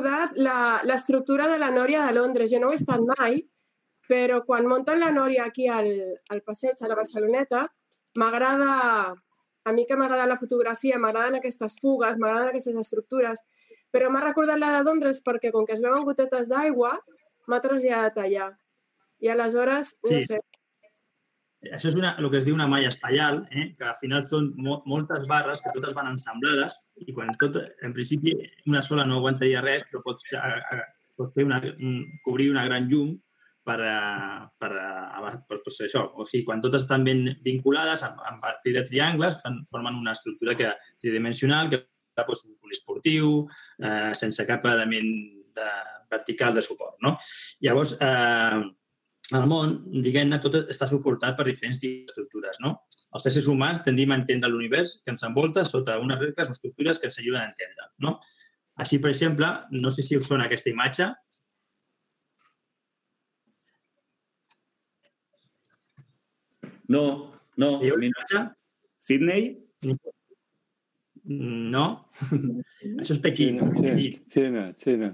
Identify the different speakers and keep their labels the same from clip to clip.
Speaker 1: recordat l'estructura de la Nòria de Londres. Jo no he estat mai, però quan munten la Nòria aquí al, al passeig, a la Barceloneta, m'agrada, a mi que m'agrada la fotografia, m'agraden aquestes fugues, m'agraden aquestes estructures, però m'ha recordat la de Londres perquè com que es veuen gotetes d'aigua, m'ha traslladat allà. I aleshores, sí. no sé,
Speaker 2: això és una, el que es diu una malla espaial, eh? que al final són mo moltes barres que totes van ensamblades i quan tot, en principi, una sola no aguantaria res, però pots, a, a, pots fer una, un, cobrir una gran llum per, a, per, a, per, per això. O sigui, quan totes estan ben vinculades, a, a partir de triangles, fan, formen una estructura que, tridimensional que doncs, un poliesportiu, eh, sense cap element de, vertical de suport. No? Llavors, eh, el món, diguem-ne, tot està suportat per diferents estructures, no? Els éssers humans tendim a entendre l'univers que ens envolta sota unes regles o estructures que ens ajuden a entendre, no? Així, per exemple, no sé si us sona aquesta imatge.
Speaker 3: No, no.
Speaker 2: Veieu imatge?
Speaker 3: Sydney?
Speaker 2: No. Això és Pequín.
Speaker 4: Xina, Xina.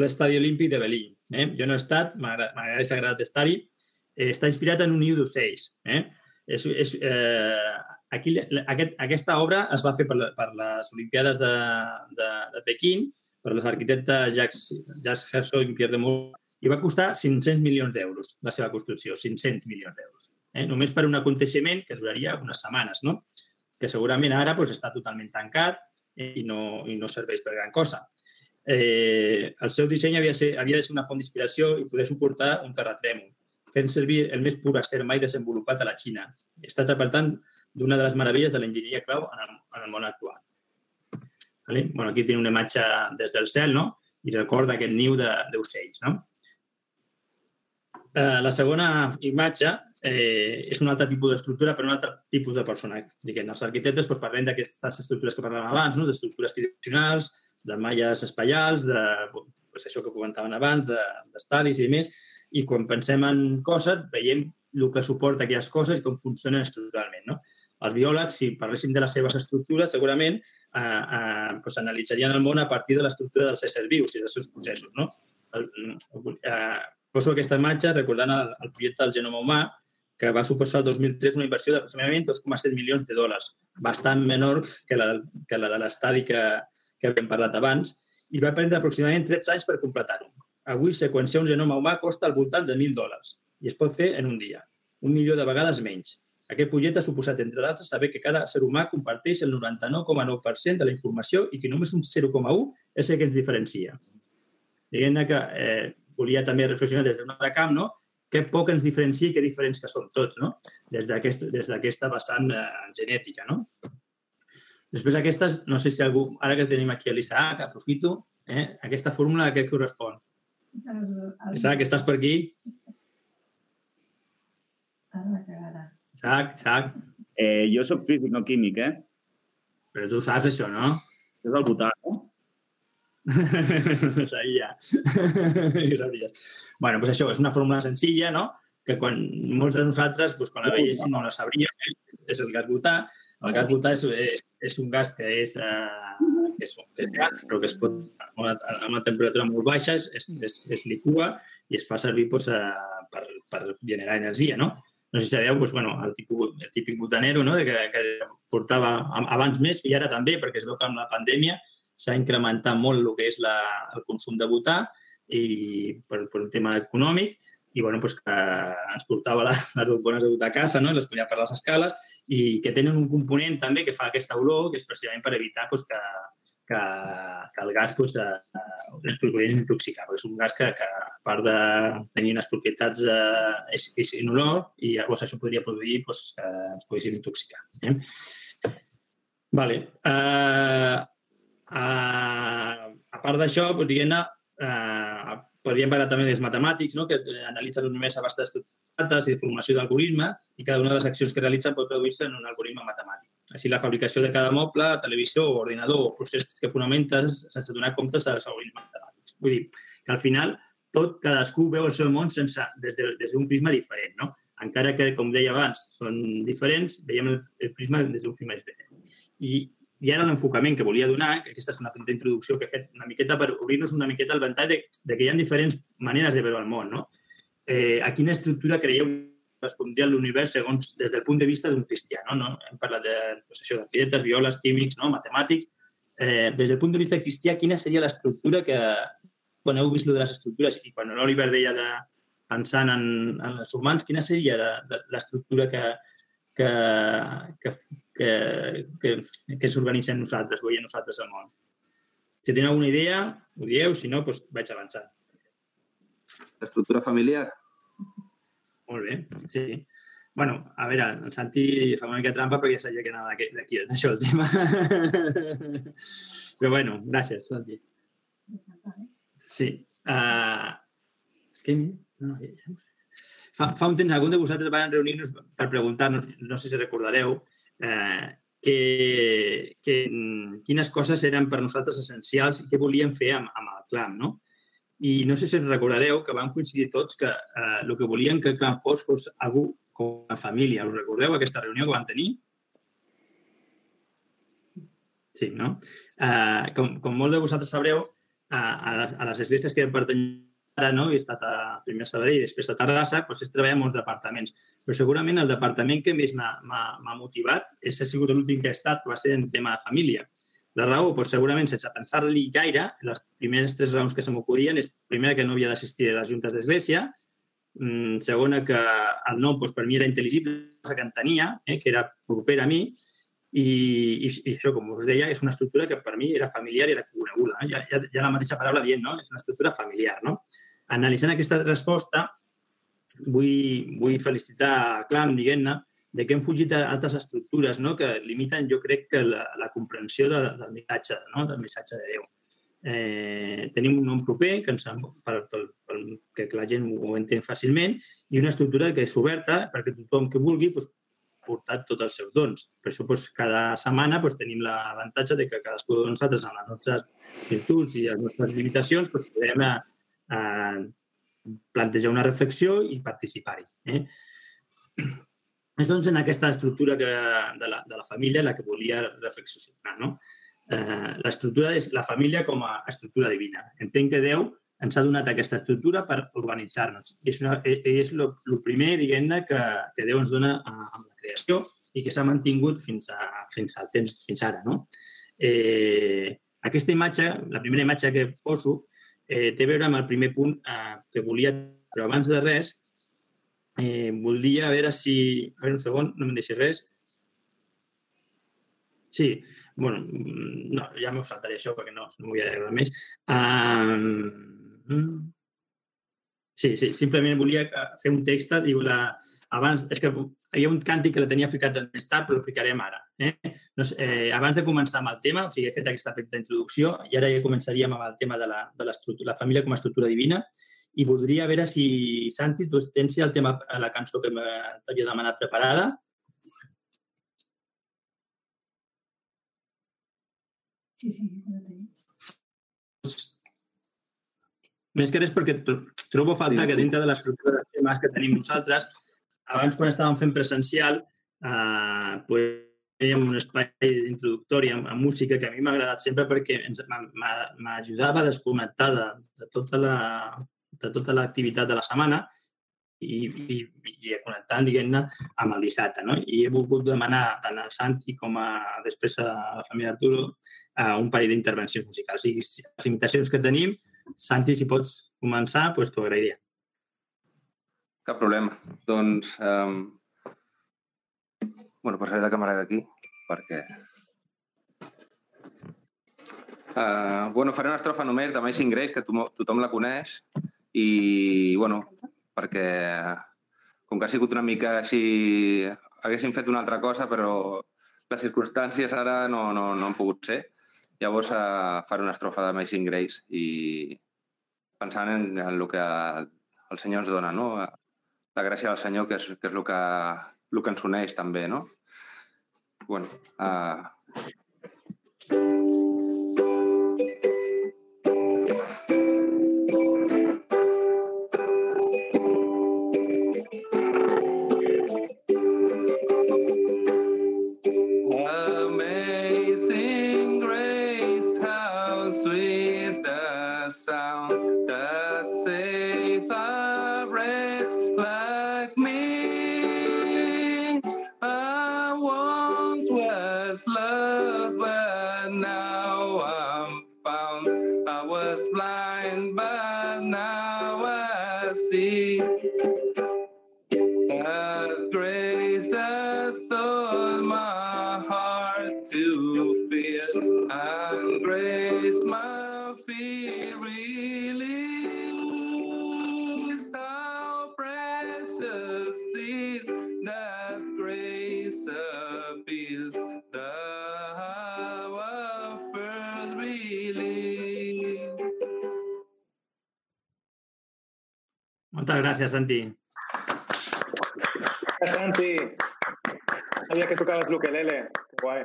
Speaker 2: L'estadi olímpic de Berlín. Eh? Jo no he estat, m'hagués agradat estar-hi. Eh, està inspirat en un niu d'ocells. Eh? És, és, eh, aquí, aquest, aquesta obra es va fer per, per les Olimpiades de, de, de Pequín, per les arquitectes Jacques, Jacques Herzog i Pierre de Moulin, i va costar 500 milions d'euros la seva construcció, 500 milions d'euros. Eh? Només per un aconteixement que duraria unes setmanes, no? que segurament ara pues, està totalment tancat i no, i no serveix per gran cosa eh, el seu disseny havia, ser, havia de ser una font d'inspiració i poder suportar un terratrèmol, fent servir el més pur acer mai desenvolupat a la Xina. Està per tant, d'una de les meravelles de l'enginyeria clau en el, en el món actual. Vale? Bueno, aquí tenim una imatge des del cel, no? I recorda aquest niu d'ocells, no? Eh, la segona imatge eh, és un altre tipus d'estructura per un altre tipus de persona. Diguem, els arquitectes doncs, parlem d'aquestes estructures que parlàvem abans, no? d'estructures tridimensionals, de malles espaials, de pues, això que comentaven abans, d'estadis de, i més, i quan pensem en coses veiem el que suporta aquelles coses i com funcionen estructuralment. No? Els biòlegs, si parlessin de les seves estructures, segurament eh, eh, pues, analitzarien el món a partir de l'estructura dels éssers vius i dels seus processos. No? El, eh, poso aquesta imatge recordant el, el projecte del genoma humà, que va suposar el 2003 una inversió d'aproximadament 2,7 milions de dòlars, bastant menor que la, que la de l'estadi que, que havíem parlat abans, i va prendre aproximadament 13 anys per completar-ho. Avui, seqüenciar un genoma humà costa al voltant de 1.000 dòlars i es pot fer en un dia, un milió de vegades menys. Aquest projecte ha suposat, entre d'altres, saber que cada ser humà comparteix el 99,9% de la informació i que només un 0,1 és el que ens diferencia. Diguem-ne que eh, volia també reflexionar des d'un altre camp, no? que poc ens diferencia i que diferents que som tots, no? des d'aquesta vessant eh, genètica. No? Després aquestes, no sé si algú, ara que tenim aquí l'Isaac, aprofito, eh, aquesta fórmula a què correspon? Isaac, estàs per aquí? Isaac, Isaac.
Speaker 3: Eh, jo sóc físic, no químic, eh?
Speaker 2: Però tu saps això, no?
Speaker 3: És el votar, no?
Speaker 2: no sabia. no sabia. bueno, doncs això, és una fórmula senzilla, no? Que quan molts de nosaltres, doncs, quan la veiéssim, no la sabríem. És el gas butà. El gas butà és, és és un gas que és, eh, que és, que és gas, però que es pot, a una, a una temperatura molt baixa es, es, es, es licua i es fa servir doncs, eh, per, per generar energia, no? No sé si sabeu, doncs, bueno, el, tipus, el típic butanero no? que, que portava abans més i ara també, perquè es veu que amb la pandèmia s'ha incrementat molt el que és la, el consum de butà i per, per un tema econòmic i bueno, pues que ens portava les, les bombones de butà a casa, no? les ponia per les escales i que tenen un component també que fa aquesta olor, que és precisament per evitar doncs, que, que, que el gas doncs, ens pugui intoxicar. És un gas que, que a part de tenir unes propietats eh, és, és inolor i llavors això podria produir doncs, que ens poguéssim intoxicar. Eh? Vale. Uh, uh, a part d'això, diguem-ne, uh, podríem parlar també dels matemàtics, no? que analitzen només a bastes dates i de formació d'algoritmes i cada una de les accions que realitzen pot traduir-se en un algoritme matemàtic. Així, la fabricació de cada moble, televisor, ordinador o procés que fonamentes sense donar comptes als algoritmes matemàtics. Vull dir que al final tot, cadascú veu el seu món sense, des d'un de, des prisma diferent. No? Encara que, com deia abans, són diferents, veiem el, el prisma des d'un prisma diferent. I i ara l'enfocament que volia donar, que aquesta és una petita introducció que he fet una miqueta per obrir-nos una miqueta el ventall de, de que hi ha diferents maneres de veure el món, no? Eh, a quina estructura creieu respondria l'univers segons des del punt de vista d'un cristià, no? no? Hem parlat de pues, això, d'arquitectes, biòlegs, químics, no? matemàtics. Eh, des del punt de vista cristià, quina seria l'estructura que, quan heu vist lo de les estructures i quan l'Oliver deia de pensant en, en els humans, quina seria l'estructura que, que, que, que, que, que s'organitzen nosaltres, veiem nosaltres al món. Si teniu alguna idea, ho dieu, si no, doncs vaig avançant.
Speaker 5: L'estructura familiar?
Speaker 2: Molt bé, sí. bueno, a veure, el Santi fa una mica trampa perquè ja sabia que anava d'aquí, d'això el tema. Però bueno, gràcies, Santi. Sí. Uh, és que... No, ja. Fa, fa un temps, algun de vosaltres van reunir-nos per preguntar-nos, no sé si recordareu, eh, que, que, quines coses eren per nosaltres essencials i què volíem fer amb, amb el clam, no? I no sé si recordareu que vam coincidir tots que eh, el que volíem que el clam fos fos algú com a família. Us recordeu aquesta reunió que vam tenir? Sí, no? Eh, com, com molts de vosaltres sabreu, a, a, les, a les esglésies que pertanyen ara no, he estat a primer Sabadell i després a Terrassa, doncs és treballar en molts departaments. Però segurament el departament que més m'ha motivat és ha sigut l'últim que he estat, que va ser en tema de família. La raó, doncs, segurament, sense pensar-li gaire, les primeres tres raons que se m'ocorrien és, primera, que no havia d'assistir a les juntes d'església, mm, segona, que el nom doncs, per mi era intel·ligible, cosa que en tenia, eh, que era proper a mi, i, i, i això, com us deia, és una estructura que per mi era familiar i era coneguda. Eh? Ja, ja, ja la mateixa paraula dient, no? És una estructura familiar, no? Analitzant aquesta resposta, vull, vull felicitar a Clam, diguem-ne, de que hem fugit d'altres estructures no? que limiten, jo crec, que la, la comprensió de, del missatge, no? del missatge de Déu. Eh, tenim un nom proper que, ens, per, per, per, que la gent ho entén fàcilment i una estructura que és oberta perquè tothom que vulgui doncs, portar tots els seus dons. Per això, doncs, cada setmana doncs, tenim l'avantatge de que cadascú de nosaltres, amb les nostres virtuts i les nostres limitacions, doncs, podem a, a plantejar una reflexió i participar-hi. Eh? És doncs en aquesta estructura que, de, la, de la família la que volia reflexionar. No? Eh, l'estructura és la família com a estructura divina. Entenc que Déu ens ha donat aquesta estructura per organitzar-nos. I és, una, és el primer, diguem-ne, que, que Déu ens dona amb la creació i que s'ha mantingut fins, a, fins al temps, fins ara. No? Eh, aquesta imatge, la primera imatge que poso, eh, té a veure amb el primer punt eh, que volia, però abans de res, eh, voldria veure si... A veure, un segon, no em deixi res. Sí, bueno, no, ja m'ho saltaré això perquè no, no vull dir més. Um, sí, sí, simplement volia fer un text, diu la, abans, és que hi ha un càntic que la tenia ficat més tard, però el ficarem ara. Eh? Sé, eh, abans de començar amb el tema, o sigui, he fet aquesta petita introduccció i ara ja començaríem amb el tema de la, de la família com a estructura divina i voldria veure si, Santi, tu tens el tema, la cançó que t'havia demanat preparada.
Speaker 6: Sí, sí, la.
Speaker 2: Més que res perquè trobo falta que dintre de l'estructura de temes que tenim nosaltres abans quan estàvem fent presencial, eh, pues, fèiem un espai introductori amb, amb música que a mi m'ha agradat sempre perquè m'ajudava a desconnectar de, de tota la de tota l'activitat de la setmana i, i, i a connectar, diguem-ne, amb el dissabte. No? I he volgut demanar tant a Santi com a després a la família Arturo a un parell d'intervencions musicals. O sigui, les imitacions que tenim, Santi, si pots començar, doncs t'ho agrairia.
Speaker 5: Cap problema. Doncs, um... bueno, posaré la càmera d'aquí perquè... Uh, bueno, faré una estrofa només d'Amazing Grace, que to tothom la coneix, i, bueno, perquè com que ha sigut una mica així... Haguéssim fet una altra cosa, però les circumstàncies ara no, no, no han pogut ser. Llavors uh, faré una estrofa d'Amazing Grace i pensant en, en el que el Senyor ens dona, no? la gràcia del Senyor, que és, que és el, que, el que ens uneix també, no? bueno, uh...
Speaker 2: gràcies, Santi.
Speaker 7: Santi, sabía que tocabas el ukelele. Qué guay.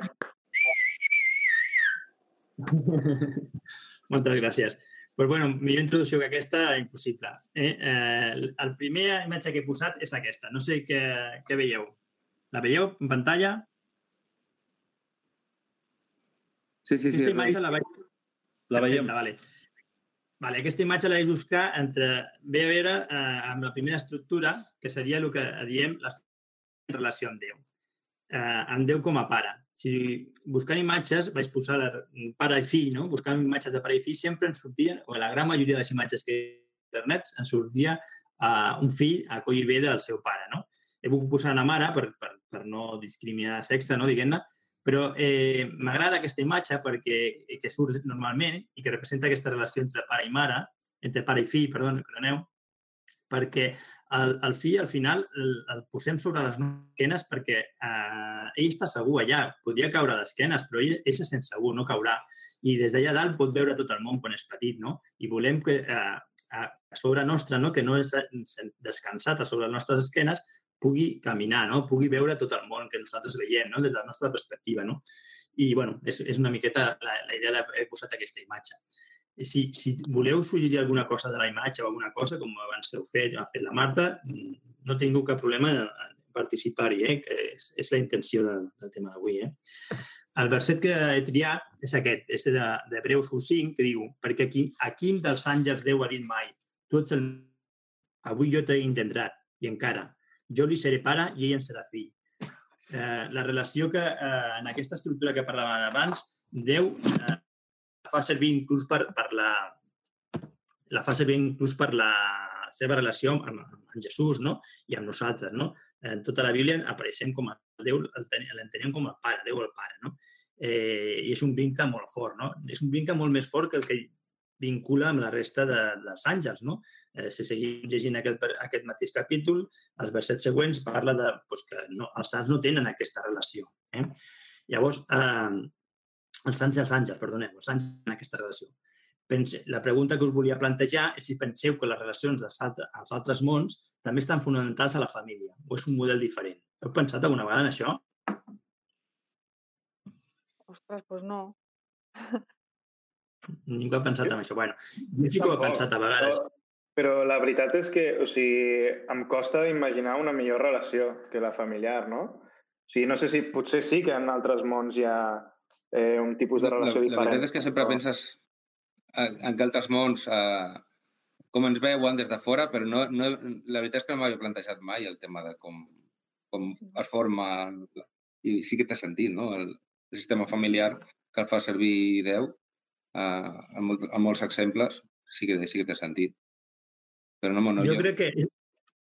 Speaker 2: Moltes gràcies. Pues bueno, millor introducció que aquesta, impossible. Eh? Eh, el primer imatge que he posat és aquesta. No sé què, què veieu. La veieu en pantalla?
Speaker 5: Sí, sí, sí.
Speaker 2: Aquesta imatge la vaig...
Speaker 3: La veiem.
Speaker 2: Perfecte, vale. Vale, aquesta imatge la vaig buscar entre, ve a veure eh, amb la primera estructura, que seria el que diem la en relació amb Déu. Eh, amb Déu com a pare. Si buscant imatges vaig posar de pare i fill, no? buscant imatges de pare i fill, sempre ens sortien, o la gran majoria de les imatges que internet, ens sortia eh, un fill a collir bé del seu pare. No? He volgut posar una mare per, per, per no discriminar sexe, no? diguem-ne, però eh, m'agrada aquesta imatge perquè que surt normalment i que representa aquesta relació entre pare i mare, entre pare i fill, perdó, perdoneu, perquè el, el fill al final el, el posem sobre les esquenes perquè eh, ell està segur allà, podria caure d'esquenes, però ell, ell se sent segur, no caurà. I des d'allà dalt pot veure tot el món quan és petit, no? I volem que eh, a, sobre nostre, no? que no és descansat a sobre les nostres esquenes, pugui caminar, no? pugui veure tot el món que nosaltres veiem, no? des de la nostra perspectiva. No? I, bueno, és, és una miqueta la, la idea d'haver posat aquesta imatge. Si, si voleu suggerir alguna cosa de la imatge o alguna cosa, com abans heu fet, ha fet la Marta, no tinc cap problema en, participar-hi, eh? que és, és la intenció del, del tema d'avui. Eh? El verset que he triat és aquest, és de, de Breus 5, que diu perquè aquí, a quin dels àngels Déu ha dit mai tu ets el... Avui jo t'he engendrat i encara jo li seré pare i ell em serà fill. Eh, la relació que eh, en aquesta estructura que parlàvem abans, Déu eh, fa servir inclús per, per la, la fa servir inclús per la seva relació amb, amb, amb Jesús no? i amb nosaltres. No? En tota la Bíblia apareixem com a Déu, l'entenem com a pare, Déu el pare. No? Eh, I és un vincle molt fort. No? És un vincle molt més fort que el que vincula amb la resta de, dels àngels. No? Eh, si seguim llegint aquest, aquest mateix capítol, els versets següents parla de pues, que no, els sants no tenen aquesta relació. Eh? Llavors, eh, els sants i els àngels, perdoneu, els àngels en aquesta relació. Pense, la pregunta que us volia plantejar és si penseu que les relacions dels altres, als altres mons també estan fonamentals a la família o és un model diferent. Heu pensat alguna vegada en això?
Speaker 8: Ostres, doncs no.
Speaker 2: Ningú ha pensat en això. Bueno, jo sí que ho he pensat a vegades.
Speaker 7: Però, però la veritat és que, o sigui, em costa imaginar una millor relació que la familiar, no? O sigui, no sé si potser sí que en altres mons hi ha eh, un tipus de
Speaker 5: La,
Speaker 7: relació
Speaker 5: la
Speaker 7: diferent.
Speaker 5: veritat és que sempre
Speaker 7: però-
Speaker 5: penses en, en que altres mons eh, com ens veuen des de fora, però no, no, la veritat és que no m'havia plantejat mai el tema de com, com es forma i sí que té sentit, no? El, el sistema familiar que el fa servir Déu eh, en, molt, molts exemples sí que, sí que té sentit. Però no, no
Speaker 2: jo crec que és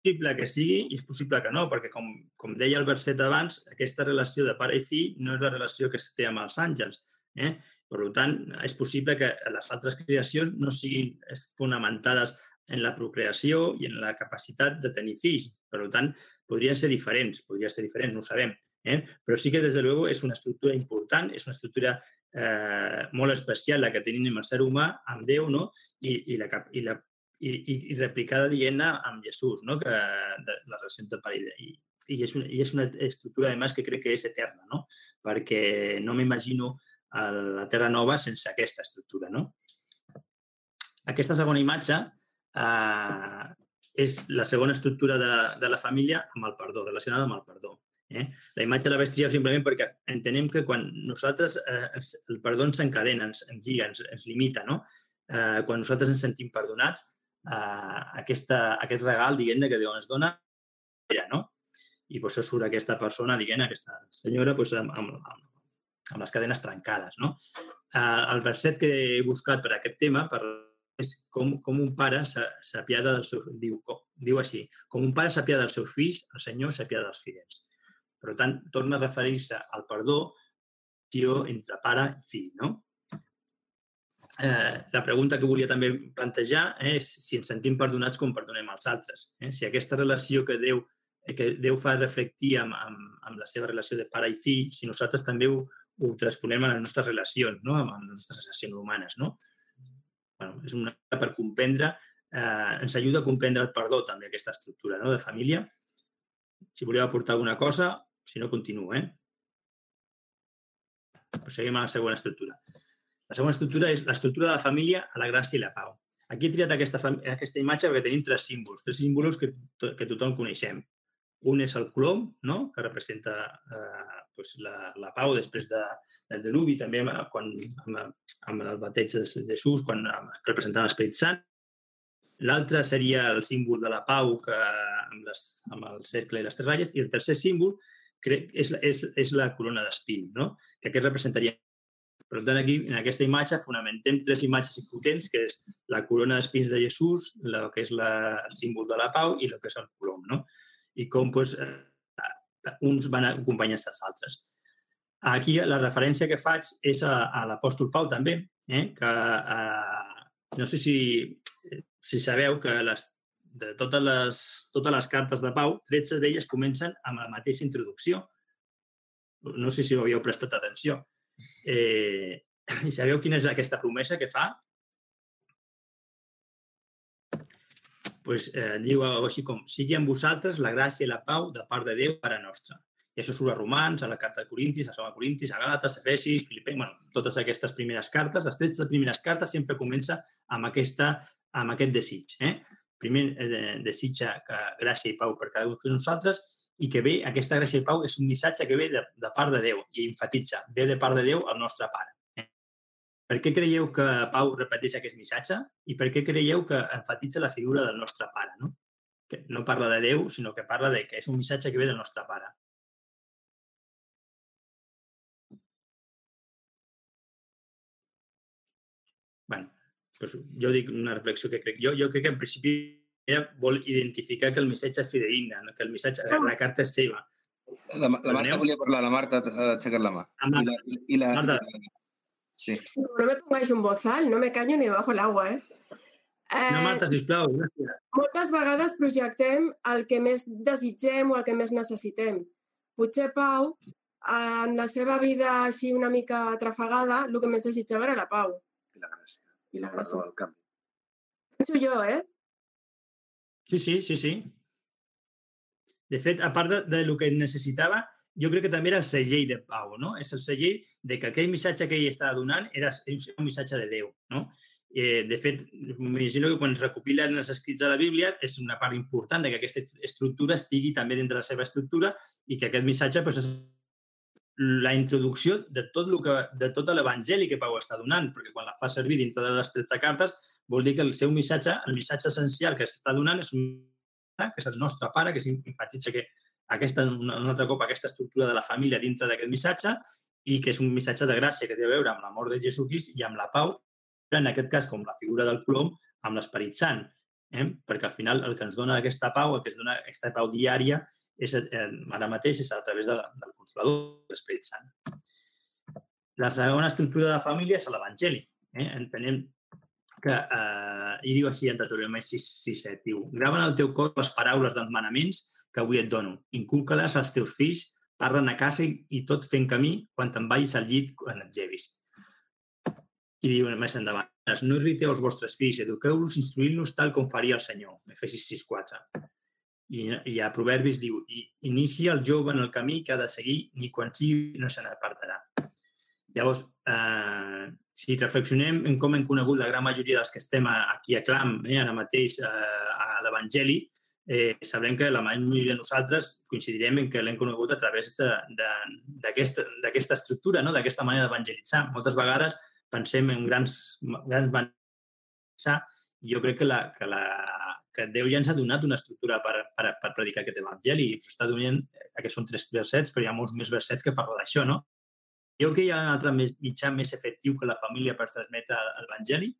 Speaker 2: possible que sigui i és possible que no, perquè com, com deia el verset abans, aquesta relació de pare i fill no és la relació que es té amb els àngels. Eh? Per tant, és possible que les altres creacions no siguin fonamentades en la procreació i en la capacitat de tenir fills. Per tant, podrien ser diferents, podria ser diferent, no ho sabem. Eh? Però sí que, des de luego, és una estructura important, és una estructura eh, molt especial la que tenim amb el ser humà, amb Déu, no? I, i, la, i, la, i, i, replicada, diguem-ne, amb Jesús, no? que, de, la relació entre pare i, i, és una, I és una estructura, además, que crec que és eterna, no? perquè no m'imagino a la Terra Nova sense aquesta estructura. No? Aquesta segona imatge eh, és la segona estructura de, de la família amb el perdó, relacionada amb el perdó. Eh? La imatge la triar simplement perquè entenem que quan nosaltres eh, el perdó ens encadena, ens, ens lliga, ens, ens limita, no? eh, quan nosaltres ens sentim perdonats, eh, aquesta, aquest regal, diguem que Déu ens dona, ja, no? I pues, surt aquesta persona, diguem aquesta senyora, pues, amb, amb, amb, les cadenes trencades, no? Eh, el verset que he buscat per aquest tema, per és com, com un pare s'apiada dels seus... Diu, diu així, com un pare s'apiada dels seus fills, el Senyor s'apiada dels fidels. Per tant, torna a referir-se al perdó entre pare i fill, no? Eh, la pregunta que volia també plantejar és si ens sentim perdonats com perdonem als altres. Eh? Si aquesta relació que Déu, que Déu fa reflectir amb, amb, amb la seva relació de pare i fill, si nosaltres també ho, ho transponem a les nostres relacions, no? amb les nostres relacions humanes. No? bueno, és una per comprendre, eh, ens ajuda a comprendre el perdó també, aquesta estructura no? de família. Si voleu aportar alguna cosa, si no, continuo. Eh? Seguim a la següent estructura. La següent estructura és l'estructura de la família a la gràcia i la pau. Aquí he triat aquesta, aquesta imatge perquè tenim tres símbols, tres símbols que, que tothom coneixem. Un és el colom, no? que representa eh, pues, la, la pau després de, del deluvi, també quan, amb, amb el bateig de Jesús, quan representava l'Esperit Sant. L'altre seria el símbol de la pau que, amb, les, amb el cercle i les tres ratlles. I el tercer símbol és, és, és la corona d'espín, no? que aquest representaria per tant, aquí, en aquesta imatge, fonamentem tres imatges potents, que és la corona d'espins de Jesús, el que és la, el símbol de la pau i el que és el colom. No? I com pues, uns van acompanyar els altres. Aquí la referència que faig és a, a l'apòstol Pau també, eh? que eh, no sé si, si sabeu que les, de totes les, totes les cartes de Pau, 13 d'elles comencen amb la mateixa introducció. No sé si ho havíeu prestat atenció. Eh, I sabeu quina és aquesta promesa que fa? pues, eh, diu així com, sigui amb vosaltres la gràcia i la pau de part de Déu per a nostra. I això surt a Romans, a la carta de Corintis, a Soma Corintis, a Galates, a Efesis, Filipens, bueno, totes aquestes primeres cartes, les 13 primeres cartes sempre comença amb, aquesta, amb aquest desig. Eh? Primer eh, desitja que gràcia i pau per cada un de nosaltres i que ve, aquesta gràcia i pau és un missatge que ve de, de part de Déu i enfatitza, ve de part de Déu al nostre pare. Eh? Per què creieu que Pau repeteix aquest missatge i per què creieu que enfatitza la figura del nostre pare? No? Que no parla de Déu, sinó que parla de que és un missatge que ve del nostre pare. Doncs jo dic una reflexió que crec jo. Jo crec que en principi vol identificar que el missatge és fideïgne, no? que el missatge, la carta és seva.
Speaker 5: La, la Marta volia parlar, la Marta ha aixecat la mà.
Speaker 2: I la,
Speaker 5: i la,
Speaker 2: Marta.
Speaker 5: Sí.
Speaker 1: No me pongáis un bozal, no me caño ni bajo el agua, eh?
Speaker 2: Eh, no, Marta, sisplau, gràcies.
Speaker 1: Moltes vegades projectem el que més desitgem o el que més necessitem. Potser Pau, en la seva vida així una mica trafegada, el que més desitjava era la pau.
Speaker 5: I la gràcia.
Speaker 1: I la gràcia.
Speaker 5: el canvi.
Speaker 1: Penso jo, eh?
Speaker 2: Sí, sí, sí, sí. De fet, a part de, de lo que necessitava, jo crec que també era el segell de Pau, no? És el segell de que aquell missatge que ell estava donant era un missatge de Déu, no? Eh, de fet, m'imagino que quan es recopilen els escrits de la Bíblia és una part important de que aquesta estructura estigui també dintre de la seva estructura i que aquest missatge pues, és la introducció de tot, lo que, de tot l'evangeli que Pau està donant, perquè quan la fa servir dintre de les 13 cartes vol dir que el seu missatge, el missatge essencial que s'està donant és un que és el nostre pare, que simpatitza que aquesta, un altre cop aquesta estructura de la família dintre d'aquest missatge i que és un missatge de gràcia que té a veure amb l'amor de Jesucrist i amb la pau, en aquest cas com la figura del colom, amb l'Esperit Sant. Eh? Perquè al final el que ens dona aquesta pau, el que ens dona aquesta pau diària, és, eh, ara mateix és a través de, del Consolador, de l'Esperit Sant. La segona estructura de la família és l'Evangeli. Eh? Entenem que, eh, i diu així en Deuteronomi 6, 6, 7, diu, grava en el teu cor les paraules dels manaments que avui et dono, inculca-les als teus fills, parlen a casa i, i tot fent camí quan te'n vagis al llit quan et llevis. I diu més endavant, no irriteu els vostres fills, eduqueu-los instruint-los tal com faria el Senyor, Efesis 6, 4. I, I a Proverbis diu, "I inicia el jove en el camí que ha de seguir, ni quan sigui no se n'apartarà. Llavors, eh, si reflexionem en com hem conegut la gran majoria dels que estem aquí a Clam, eh, ara mateix eh, a l'Evangeli, eh, sabrem que la majoria de nosaltres coincidirem en que l'hem conegut a través d'aquesta estructura, no? d'aquesta manera d'evangelitzar. Moltes vegades pensem en grans, grans. I jo crec que, la, que, la, que Déu ja ens ha donat una estructura per, per, per predicar aquest evangeli i us està donant, que són tres versets, però hi ha molts més versets que parlen d'això, no? Creu que hi ha un altre mitjà més efectiu que la família per transmetre l'evangeli?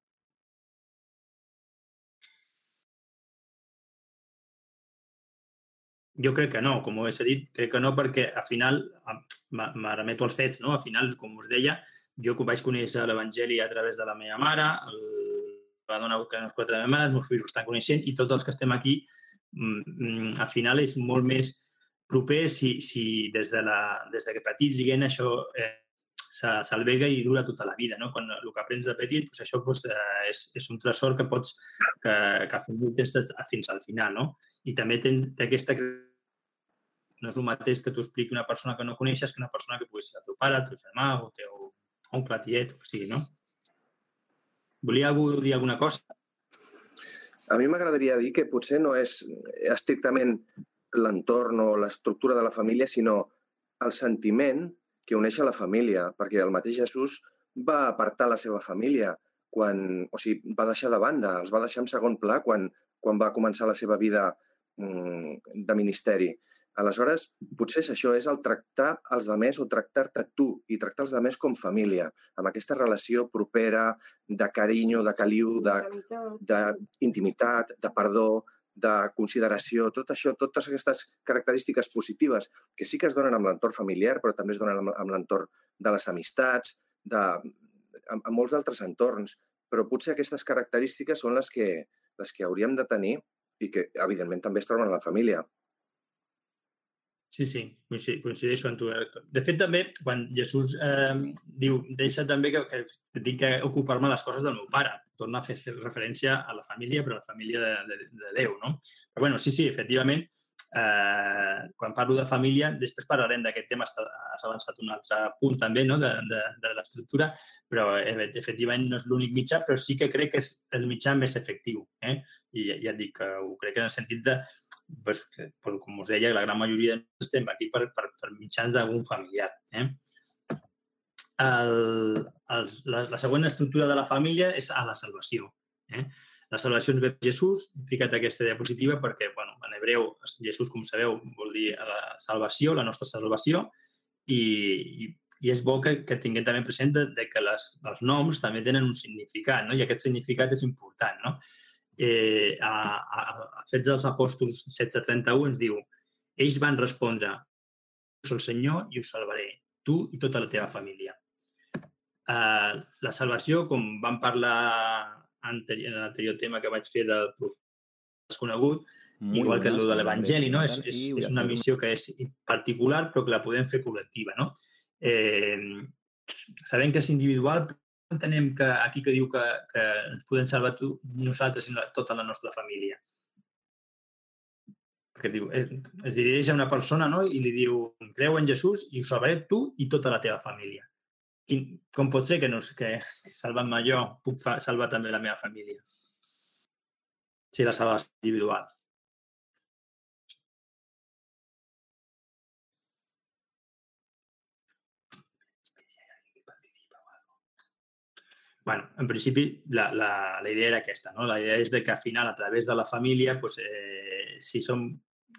Speaker 2: Jo crec que no, com ho he dit, crec que no perquè al final, me remeto als fets, no? Al final, com us deia, jo que vaig conèixer l'Evangeli a través de la meva mare, el va donar que nos quatre de la meva mare, els meus fills ho estan coneixent i tots els que estem aquí, mm, mm, al final és molt més proper si, si des, de la, des de que petits, diguem, això eh, s'alberga i dura tota la vida. No? Quan el que aprens de petit, doncs això doncs, eh, és, és un tresor que pots que, que des- fins al final. No? I també té, té aquesta no és el mateix que t'ho expliqui una persona que no coneixes que una persona que pugui ser el teu pare, el teu germà, o el teu oncle, tiet, o que sigui, no? Volia algú dir alguna cosa?
Speaker 8: A mi m'agradaria dir que potser no és estrictament l'entorn o l'estructura de la família, sinó el sentiment que uneix a la família, perquè el mateix Jesús va apartar la seva família, quan, o sigui, va deixar de banda, els va deixar en segon pla quan, quan va començar la seva vida mm, de ministeri. Aleshores, potser això, és el tractar els demés o tractar-te tu i tractar els demés com família, amb aquesta relació propera, de carinyo, de caliu, de,
Speaker 1: Intimitat.
Speaker 8: d'intimitat, de perdó, de consideració, tot això, totes aquestes característiques positives que sí que es donen amb l'entorn familiar, però també es donen amb, amb l'entorn de les amistats, de, amb, amb molts altres entorns, però potser aquestes característiques són les que, les que hauríem de tenir i que, evidentment, també es troben a la família.
Speaker 2: Sí, sí, coinci- coincideixo amb tu. Héctor. De fet, també, quan Jesús eh, diu, deixa també que, que tinc que ocupar-me les coses del meu pare, torna a fer, fer referència a la família, però a la família de, de, de Déu, no? Però bueno, sí, sí, efectivament, eh, quan parlo de família, després parlarem d'aquest tema, has avançat un altre punt també, no?, de, de, de l'estructura, però eh, efectivament no és l'únic mitjà, però sí que crec que és el mitjà més efectiu, eh? I ja, et dic que ho crec en el sentit de pues, que, pues, com us deia, la gran majoria de estem aquí per, per, per mitjans d'algun familiar. Eh? El, el, la, la següent estructura de la família és a la salvació. Eh? La salvació ens ve per Jesús, he ficat aquesta diapositiva perquè, bueno, en hebreu, Jesús, com sabeu, vol dir la salvació, la nostra salvació, i, i, i és bo que, que tinguem també present de, de que les, els noms també tenen un significat, no? i aquest significat és important. No? Eh, a, a, a Fets dels Apòstols 16.31 ens diu ells van respondre el Senyor i us salvaré, tu i tota la teva família. Uh, la salvació, com vam parlar anteri en l'anterior tema que vaig fer del desconegut,
Speaker 9: Muy
Speaker 2: igual que el de l'Evangeli, no? és, és, és una missió que és particular però que la podem fer col·lectiva. No? Eh, sabem que és individual, entenem que aquí que diu que, que ens podem salvar tu, nosaltres i tota la nostra família. Perquè diu, eh, es dirigeix a una persona no? i li diu, creu en Jesús i ho salvaré tu i tota la teva família. Quin, com pot ser que, no, que salvant-me jo puc fa, salvar també la meva família? Si la salvació individual. Bueno, en principi la, la, la idea era aquesta, no? La idea és de que al final, a través de la família, pues, eh, si som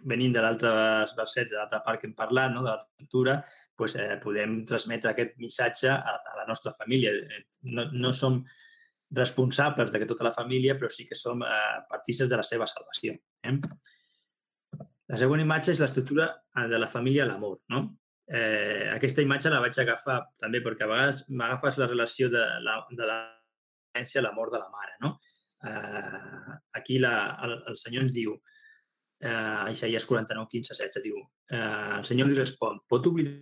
Speaker 2: venint de l'altre verset, de l'altra part que hem parlat, no? de la cultura, pues, eh, podem transmetre aquest missatge a, a la nostra família. No, no som responsables de que tota la família, però sí que som eh, partíceps de la seva salvació. Eh? La següent imatge és l'estructura eh, de la família a l'amor. No? Eh, aquesta imatge la vaig agafar també perquè a vegades m'agafes la relació de la, de la a la mort de la mare. No? Eh, aquí la, el, el Senyor ens diu, eh, a Isaías 49, 15, 16, diu, eh, el Senyor li respon, pot oblidar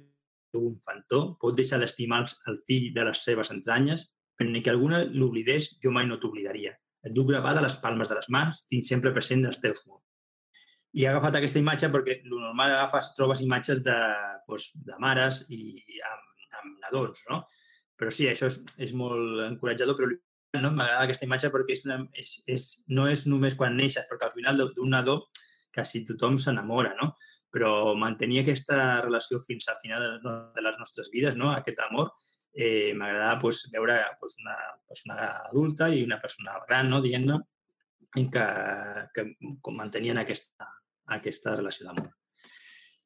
Speaker 2: un infantó, pot deixar d'estimar el fill de les seves entranyes, però ni que alguna l'oblidés, jo mai no t'oblidaria. Et duc gravada les palmes de les mans, tinc sempre present els teus mots. I he agafat aquesta imatge perquè el normal agafes, trobes imatges de, doncs, de mares i amb, amb nadons, no? Però sí, això és, és molt encoratjador, però no? m'agrada aquesta imatge perquè és una, és, és, no és només quan neixes, perquè al final d'un nadó quasi tothom s'enamora, no? Però mantenir aquesta relació fins al final de, de les nostres vides, no? aquest amor, eh, m'agradava pues, veure pues, una persona adulta i una persona gran, no, diguem-ne, que, que mantenien aquesta, aquesta relació d'amor.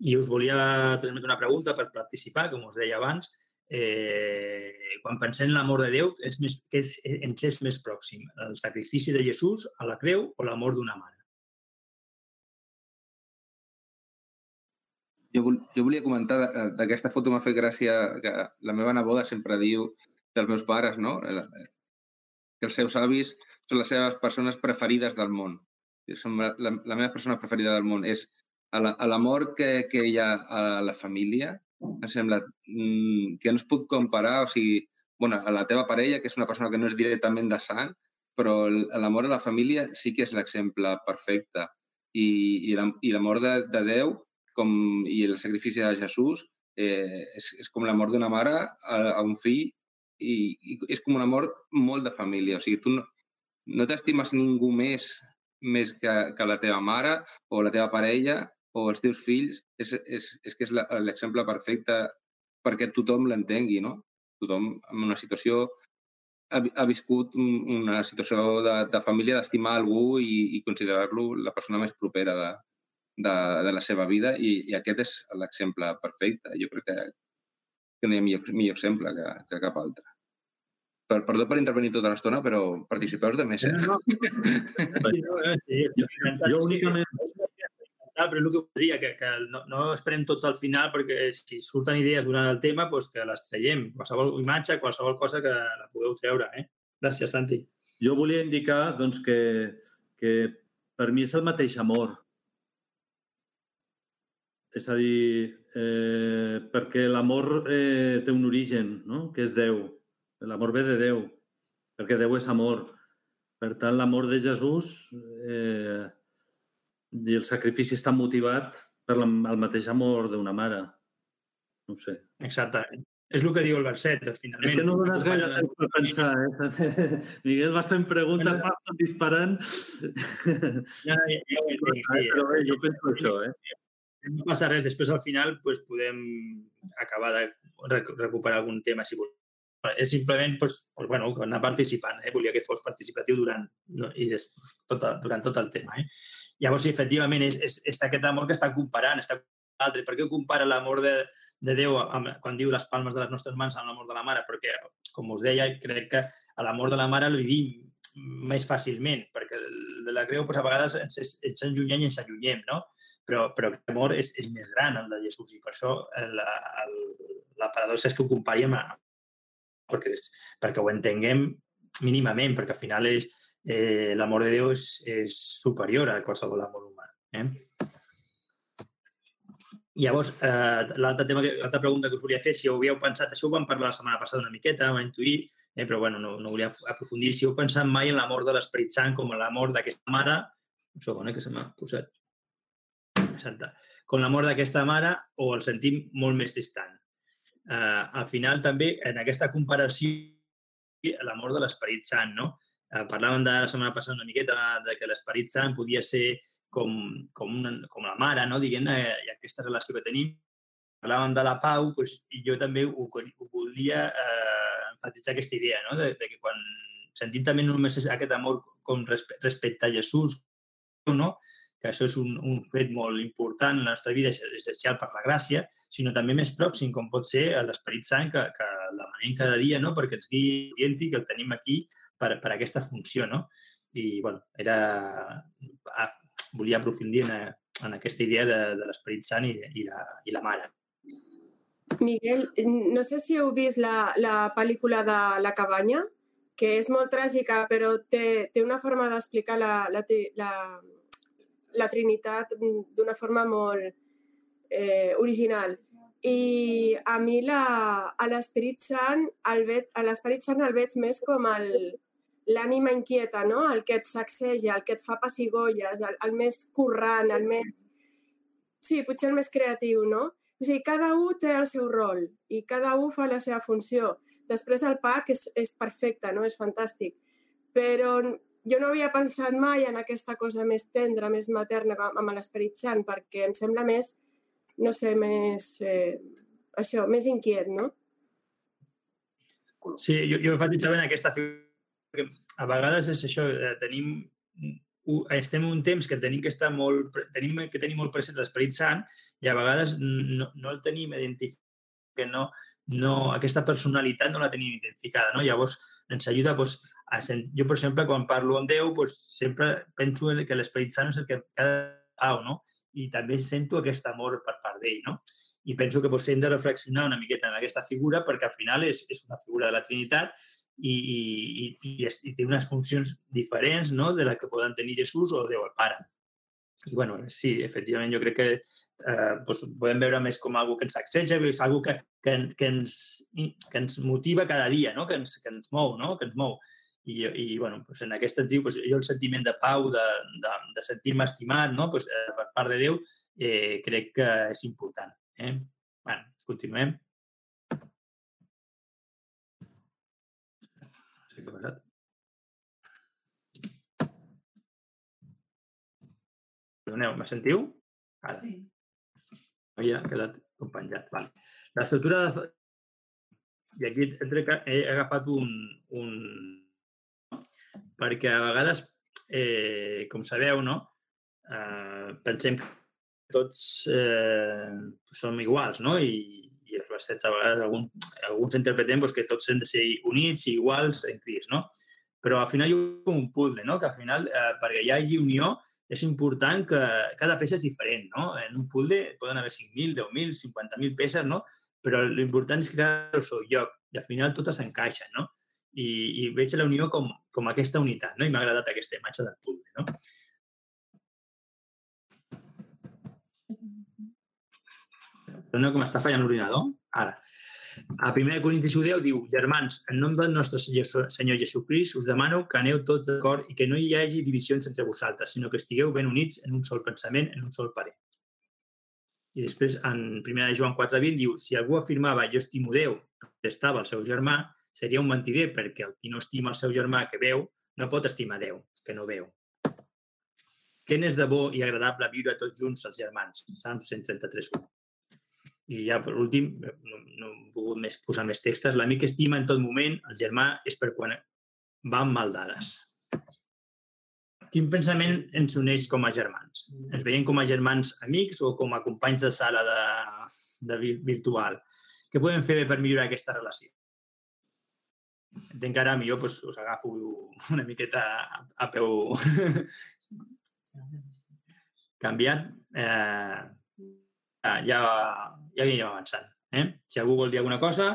Speaker 2: I us volia transmetre una pregunta per participar, com us deia abans. Eh, quan pensem en l'amor de Déu, és més, què és, ens és més pròxim? El sacrifici de Jesús a la creu o l'amor d'una mare?
Speaker 5: Jo, jo volia comentar eh, d'aquesta foto m'ha fet gràcia que la meva neboda sempre diu dels meus pares, no? Eh, que els seus avis són les seves persones preferides del món. Són la, la, la meva persona preferida del món. És l'amor que, que hi ha a la família, em sembla mm, que no es pot comparar, o sigui, bueno, a la teva parella, que és una persona que no és directament de sang, però l'amor a la família sí que és l'exemple perfecte. I, i l'amor de, de Déu com, i el sacrifici de Jesús eh, és, és com l'amor d'una mare a, a un fill i, i és com un amor molt de família. O sigui, tu no, no t'estimes ningú més més que, que la teva mare o la teva parella o els teus fills. És, és, és que és l'exemple perfecte perquè tothom l'entengui, no? Tothom en una situació ha, ha viscut una situació de, de família d'estimar algú i, i considerar-lo la persona més propera de, de, de la seva vida i, i aquest és l'exemple perfecte. Jo crec que, que no hi ha millor, millor exemple que, que cap altre. Per, perdó per intervenir tota l'estona, però participeu de més, eh? No,
Speaker 2: no. jo, jo únicament però el que voldria, que, que no, no esperem tots al final, perquè si surten idees durant el tema, doncs que les traiem. Qualsevol imatge, qualsevol cosa que la pugueu treure. Eh? Gràcies, Santi.
Speaker 9: Jo volia indicar doncs, que, que per mi és el mateix amor. És a dir, eh, perquè l'amor eh, té un origen, no? que és Déu. L'amor ve de Déu, perquè Déu és amor. Per tant, l'amor de Jesús eh, i el sacrifici està motivat per la, el mateix amor d'una mare. No sé.
Speaker 2: Exactament. És el que diu el verset, finalment.
Speaker 9: És que no dones gaire temps per pensar, eh? Miguel, vas fent preguntes, vas bueno, disparant.
Speaker 2: Ja, ja, ja, ja, ja,
Speaker 9: Però bé, jo penso això, eh?
Speaker 2: No passa res, després al final pues, podem acabar de recuperar algun tema si volem. És simplement pues, pues, bueno, anar participant. Eh? Volia que fos participatiu durant, no, i des, tot, durant tot el tema. Eh? Llavors, efectivament, és, és, és aquest amor que està comparant, està altre. Per què compara l'amor de, de Déu amb, quan diu les palmes de les nostres mans amb l'amor de la mare? Perquè, com us deia, crec que l'amor de la mare el vivim més fàcilment, perquè de la creu pues, a vegades ens, ens enllunyem i ens allunyem, no? però, però l'amor és, és més gran, el de Jesús, i per això eh, la, la paradoxa és que ho comparíem a, perquè, perquè ho entenguem mínimament, perquè al final és eh, l'amor de Déu és, és superior a qualsevol amor humà. Eh? Llavors, eh, l'altra pregunta que us volia fer, si ho havíeu pensat, això ho vam parlar la setmana passada una miqueta, vam intuir, eh, però bueno, no, no volia aprofundir, si heu pensat mai en l'amor de l'Esperit Sant com l'amor d'aquesta mare, un segon, eh, que se m'ha posat Santa, com l'amor d'aquesta mare o el sentim molt més distant. Uh, al final, també, en aquesta comparació, l'amor de l'Esperit Sant, no? Uh, parlàvem de la setmana passada una miqueta de que l'Esperit Sant podia ser com, com, una, com la mare, no? diguem-ne, i aquesta relació que tenim. Parlàvem de la pau, doncs, jo també ho, ho volia eh, enfatitzar aquesta idea, no? de, de que quan sentim també només aquest amor com respecte a Jesús, no? Que això és un, un fet molt important en la nostra vida, essencial per la gràcia, sinó també més pròxim, com pot ser l'Esperit Sant, que, que demanem cada dia, no? perquè ens guiï orienti, que el tenim aquí per, per aquesta funció. No? I, bueno, era... Ah, volia aprofundir en, en aquesta idea de, de l'Esperit Sant i, i, la, i la Mare.
Speaker 1: Miguel, no sé si heu vist la, la pel·lícula de La cabanya, que és molt tràgica, però té, té una forma d'explicar la, la, la, la Trinitat d'una forma molt eh, original. I a mi la, a l'Esperit Sant el veig, a l'Esperit Sant el veig més com el, l'ànima inquieta, no? el que et sacseja, el que et fa pessigolles, el, el més currant, el més... Sí, potser el més creatiu, no? O sigui, cada un té el seu rol i cada un fa la seva funció. Després el PAC és, és perfecte, no? és fantàstic. Però jo no havia pensat mai en aquesta cosa més tendra, més materna amb l'Esperit Sant, perquè em sembla més, no sé, més, eh, això, més inquiet, no?
Speaker 2: Sí, jo, jo enfatitzaven aquesta figura que a vegades és això, eh, tenim estem en un temps que tenim que estar molt, tenim que tenir molt present l'Esperit Sant i a vegades no, no el tenim identificat, que no, no, aquesta personalitat no la tenim identificada. No? Llavors, ens ajuda doncs, a sent... Jo, per exemple, quan parlo amb Déu, doncs, sempre penso en que l'Esperit Sant és el que cada no? i també sento aquest amor per part d'ell. No? I penso que doncs, hem de reflexionar una miqueta en aquesta figura perquè al final és, és una figura de la Trinitat i, i, i, i, i té unes funcions diferents no? de la que poden tenir Jesús o Déu el Pare. I bueno, sí, efectivament, jo crec que eh, doncs, podem veure més com algo que ens sacseja, és algo que, que, que, ens, que ens motiva cada dia, no? que, ens, que ens mou, no? que ens mou. I, i bueno, doncs en aquest sentit, doncs, jo el sentiment de pau, de, de, de sentir-me estimat no? doncs, eh, per part de Déu, eh, crec que és important. Eh? bueno, continuem. No sé què ha passat. Perdoneu, me sentiu? Ara.
Speaker 6: Sí.
Speaker 2: Havia quedat penjat. Vale. L'estructura de... I aquí he, treca- he agafat un, un... Perquè a vegades, eh, com sabeu, no? Eh, pensem que tots eh, som iguals, no? I, i els versets a vegades algun, alguns interpretem doncs, que tots hem de ser units i iguals en Crist, no? Però al final hi ha un puzzle, no? Que al final, eh, perquè hi hagi unió, és important que cada peça és diferent, no? En un puzzle poden haver 5.000, 10.000, 50.000 peces, no? Però l'important és que cada el seu lloc i al final totes s'encaixen, no? I, I veig la unió com, com aquesta unitat, no? I m'ha agradat aquesta imatge del puzzle, no? Perdona com està fallant l'ordinador. Ara. A 1 Corintis 10 diu, germans, en nom del nostre Senyor Jesucrist us demano que aneu tots d'acord i que no hi hagi divisions entre vosaltres, sinó que estigueu ben units en un sol pensament, en un sol parer. I després, en 1 de Joan 4.20 diu, si algú afirmava jo estimo Déu, estava el seu germà, seria un mentider perquè el qui no estima el seu germà que veu, no pot estimar Déu, que no veu. Què n'és de bo i agradable viure tots junts els germans? Salms 133.1. I ja, per últim, no, no he pogut més posar més textos. L'amic estima en tot moment, el germà, és per quan van mal dades. Quin pensament ens uneix com a germans? Ens veiem com a germans amics o com a companys de sala de, de vi- virtual? Què podem fer per millorar aquesta relació? Entenc que ara millor doncs, us agafo una miqueta a, a peu canviat. Eh, ja, ja, ja anirem avançant. Eh? Si algú vol dir alguna cosa...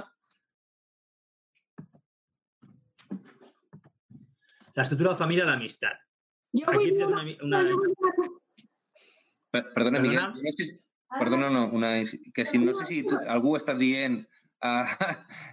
Speaker 2: L'estructura de la família i l'amistat.
Speaker 1: Jo vull
Speaker 2: Aquí
Speaker 1: una,
Speaker 2: una, una...
Speaker 1: vull una.
Speaker 5: Per, perdona, Miguel,
Speaker 2: Perdona?
Speaker 5: jo no sé si, perdona, no, una, que si no sé si tu, algú està dient uh,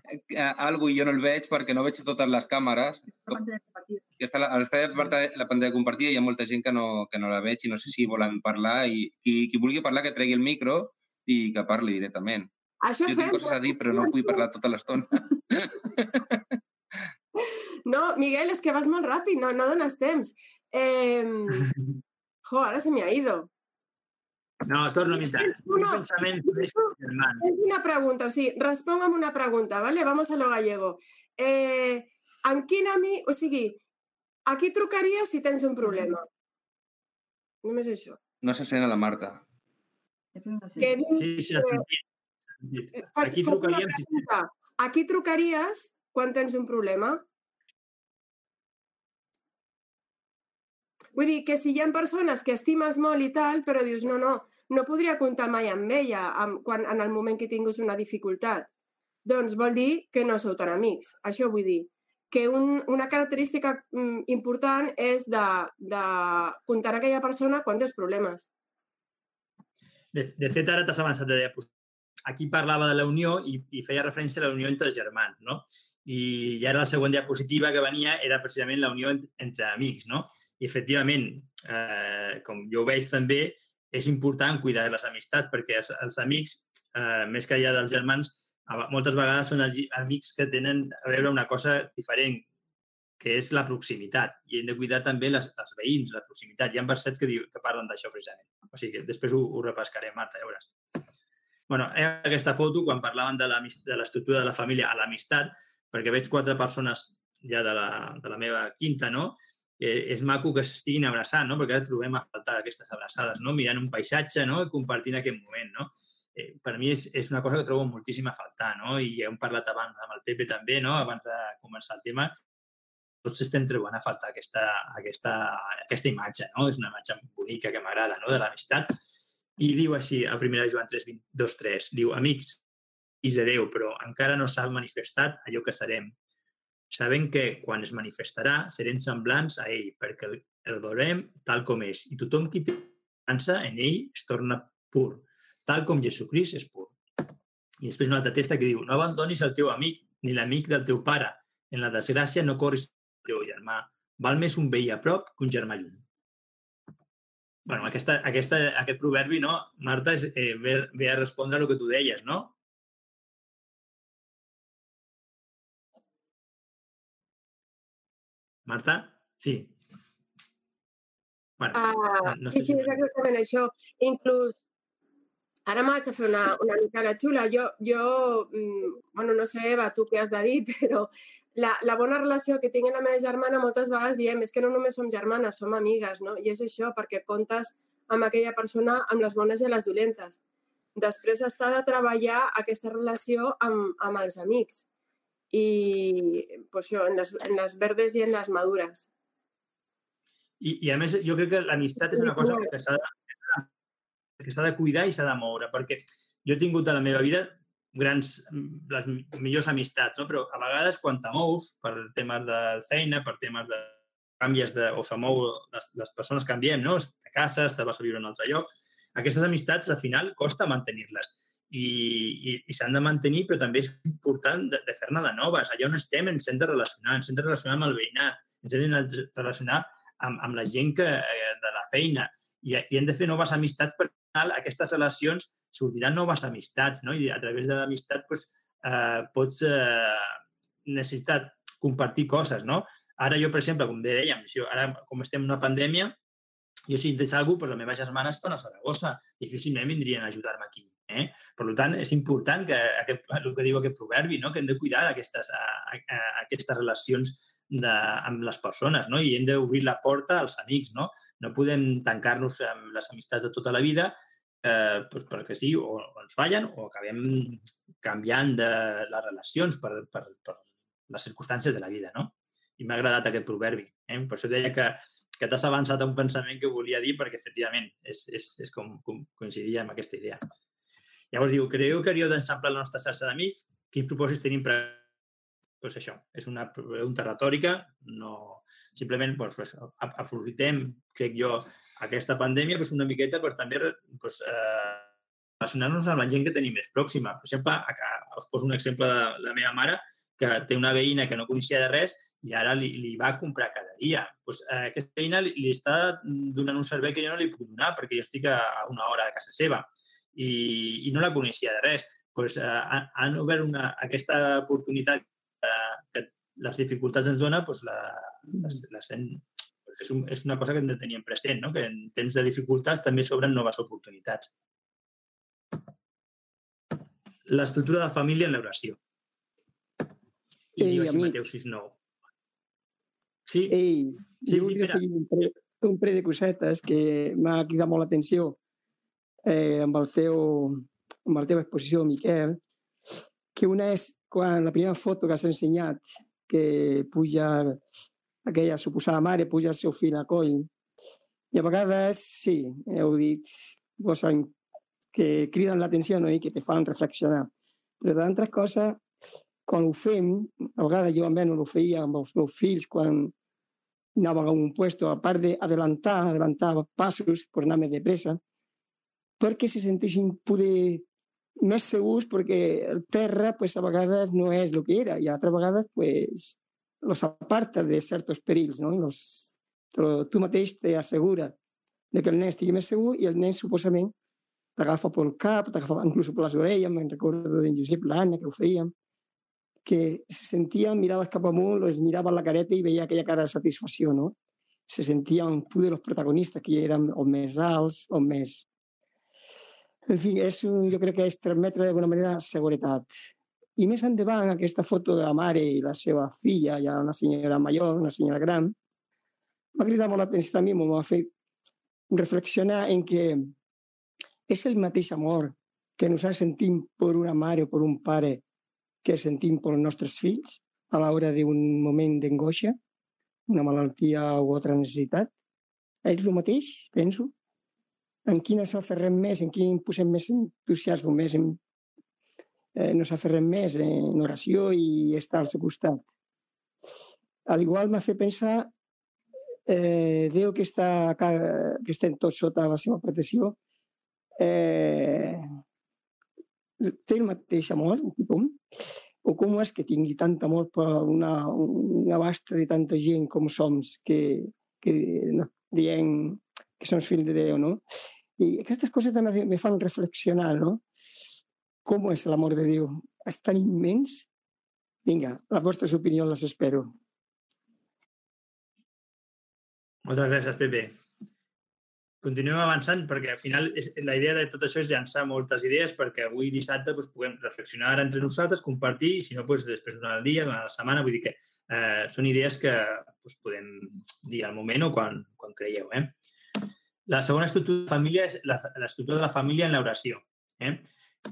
Speaker 5: algo i jo no el veig perquè no veig totes les càmeres.
Speaker 6: La pantalla compartida.
Speaker 5: Que està la, està la, pantalla- la pantalla compartida i hi ha molta gent que no, que no la veig i no sé si volen parlar i qui, qui vulgui parlar que tregui el micro i que parli directament.
Speaker 1: Això
Speaker 5: Jo tinc
Speaker 1: fem...
Speaker 5: coses a dir però no vull parlar tota l'estona.
Speaker 1: No, Miguel, és que vas molt ràpid, no, no dones temps. Eh... Jo, ara se me ha ido.
Speaker 2: No, torno a mitjar.
Speaker 1: No,
Speaker 2: Un
Speaker 1: no.
Speaker 2: pensament és.
Speaker 1: Es una pregunta, sí, responga'm una pregunta, ¿vale? Vamos a lo gallego. Eh, en quin ami... O sigui, a qui trucaries si tens un problema? Només això.
Speaker 5: No se sent a la Marta.
Speaker 1: Que dius,
Speaker 2: Sí, sí, sentit.
Speaker 1: faig,
Speaker 2: Aquí
Speaker 1: una
Speaker 2: trucaríem si
Speaker 1: pregunta. A qui trucaries quan tens un problema? Vull dir que si hi ha persones que estimes molt i tal, però dius, no, no, no podria comptar mai amb ella amb, quan, en el moment que tinguis una dificultat. Doncs vol dir que no sou tan amics. Això vull dir que un, una característica mm, important és de, de comptar a aquella persona quan tens problemes.
Speaker 2: De, de fet, ara t'has avançat de. Aquí parlava de la unió i, i feia referència a la unió entre els germans, no? I, i ara la següent diapositiva que venia era precisament la unió entre, entre amics, no? I efectivament, eh, com jo ho veig també, és important cuidar les amistats perquè els, els amics, eh, més que allà dels germans, moltes vegades són els amics que tenen a veure una cosa diferent, que és la proximitat. I hem de cuidar també les, els veïns, la proximitat. Hi ha versets que, diu, que parlen d'això precisament. O sigui que després ho, ho repescarem, Marta, ja veuràs. bueno, aquesta foto, quan parlaven de l'estructura de la família a l'amistat, perquè veig quatre persones ja de la, de la meva quinta, no? Eh, és maco que s'estiguin abraçant, no? perquè ara trobem a faltar aquestes abraçades, no? mirant un paisatge no? i compartint aquest moment. No? Eh, per mi és, és una cosa que trobo moltíssim a faltar, no? i hem parlat abans amb el Pepe també, no? abans de començar el tema, tots estem trobant a faltar aquesta, aquesta, aquesta imatge, no? És una imatge bonica que m'agrada, no?, de l'amistat. I diu així, a 1 Joan 3, 2, 3, diu, amics, fills de Déu, però encara no s'ha manifestat allò que serem. Sabem que quan es manifestarà serem semblants a ell, perquè el veurem tal com és. I tothom qui té esperança en ell es torna pur, tal com Jesucrist és pur. I després una altra testa que diu, no abandonis el teu amic ni l'amic del teu pare. En la desgràcia no corris teu germà. Val més un veí a prop que un germà lluny. bueno, aquesta, aquesta, aquest proverbi, no, Marta, és, eh, ve, ve a respondre a el que tu deies, no? Marta? Sí. Bueno,
Speaker 1: Ah,
Speaker 2: no
Speaker 1: sí,
Speaker 2: sé
Speaker 1: sí, és exactament això. Inclús, ara m'haig de fer una, una mica la xula. Jo, jo mm, bueno, no sé, Eva, tu què has de dir, però la, la bona relació que tinc amb la meva germana moltes vegades diem és que no només som germanes, som amigues, no? I és això, perquè comptes amb aquella persona amb les bones i les dolentes. Després està de treballar aquesta relació amb, amb els amics i pues, això, en, les, en les verdes i en les madures.
Speaker 2: I, I a més, jo crec que l'amistat és una cosa que s'ha de, que s'ha de cuidar i s'ha de moure, perquè jo he tingut a la meva vida grans, les millors amistats, no? però a vegades quan te per temes de feina, per temes de canvies de, o se mou, les, les persones canviem, no? te cases, te vas a viure en un altre lloc, aquestes amistats al final costa mantenir-les i, i, i s'han de mantenir, però també és important de, de fer-ne de noves. Allà on estem ens hem de relacionar, ens hem de relacionar amb el veïnat, ens hem de relacionar amb, amb la gent que, eh, de la feina i, i hem de fer noves amistats perquè aquestes relacions sortiran noves amistats, no? I a través de l'amistat doncs, eh, pots eh, necessitar compartir coses, no? Ara jo, per exemple, com bé dèiem, jo, ara com estem en una pandèmia, jo si de algú, però la meva germana està a Saragossa, difícilment vindrien a ajudar-me aquí. Eh? Per tant, és important que aquest, el que diu aquest proverbi, no? que hem de cuidar aquestes, a, a, a aquestes relacions de, amb les persones no? i hem d'obrir la porta als amics. No, no podem tancar-nos amb les amistats de tota la vida eh, doncs perquè sí, o, o ens fallen o acabem canviant de les relacions per, per, per les circumstàncies de la vida. No? I m'ha agradat aquest proverbi. Eh? Per això deia que, que t'has avançat a un pensament que volia dir perquè, efectivament, és, és, és com, com coincidia amb aquesta idea. Llavors diu, creieu que hauríeu d'ensamplar la nostra xarxa d'amics? Quins propòsits tenim per... Pues això, és una pregunta retòrica, no... simplement pues, pues, aprofitem, crec jo, aquesta pandèmia pues, una miqueta per també pues, eh, relacionar-nos amb la gent que tenim més pròxima. Per exemple, us poso un exemple de la meva mare, que té una veïna que no coneixia de res i ara li, li va comprar cada dia. Pues, eh, aquesta veïna li, li està donant un servei que jo no li puc donar perquè jo estic a una hora de casa seva i, i no la coneixia de res. Pues, eh, han obert una, aquesta oportunitat eh, que les dificultats ens dona, pues, la, les, les hem, és, un, és una cosa que hem de tenir present, no? que en temps de dificultats també s'obren noves oportunitats. L'estructura de família en l'oració. I
Speaker 10: Ei,
Speaker 2: diu així
Speaker 10: amics.
Speaker 2: Mateu 6.9. Sí,
Speaker 10: Ei,
Speaker 2: Sí,
Speaker 10: jo volia seguir un parell, un parell de cosetes que m'ha cridat molt l'atenció eh, amb, el teu, amb la teva exposició, Miquel, que una és quan la primera foto que has ensenyat, que puja aquella suposada mare, puja el seu fill a coll, i a vegades, sí, heu dit, coses que criden l'atenció no? i que te fan reflexionar. Però d'altres coses, quan ho fem, a vegades jo almenys ho feia amb els meus fills quan anàvem a un puesto, a part d'adelantar, adelantar passos per anar més de pressa, perquè se senteixin poder més segurs perquè el terra pues, a vegades no és el que era i altres vegades pues, los aparta de certs perills. No? Los, tu mateix t'assegura de que el nen estigui més segur i el nen suposament t'agafa pel cap, t'agafa inclús per les orelles, me'n recordo d'en Josep Lana, que ho fèiem, que se sentia, miraves cap amunt, els mirava la careta i veia aquella cara de satisfacció, no? Se sentien poder els protagonistes, que eren els més alts, els més... En fi, és un, jo crec que és transmetre d'alguna manera seguretat. I més endavant, aquesta foto de la mare i la seva filla, ja una senyora major, una senyora gran, m'ha cridat molt l'atenció també, m'ha fet reflexionar en que és el mateix amor que nosaltres sentim per una mare o per un pare que sentim per els nostres fills a l'hora d'un moment d'angoixa, una malaltia o altra necessitat. És el mateix, penso. En quin ens aferrem més, en quin posem més entusiasme, més en, eh, nos aferrem més en oració i estar al seu costat. Al igual m'ha fet pensar eh, Déu que està, que estem tots sota la seva protecció eh, té el mateix amor, tothom, o com és que tingui tant amor per una, una basta de tanta gent com som, que, que no, diem que som fills de Déu, no? I aquestes coses també me fan reflexionar, no? Com és l'amor de Déu? És tan immens? Vinga, les vostres opinions les espero.
Speaker 2: Moltes gràcies, Pepe. Continuem avançant perquè al final és, la idea de tot això és llançar moltes idees perquè avui dissabte doncs, puguem reflexionar entre nosaltres, compartir i si no doncs, després durant el dia, durant la setmana, vull dir que eh, són idees que doncs, podem dir al moment o quan, quan creieu. Eh? La segona estructura de família és l'estructura de la família en l'oració. Eh?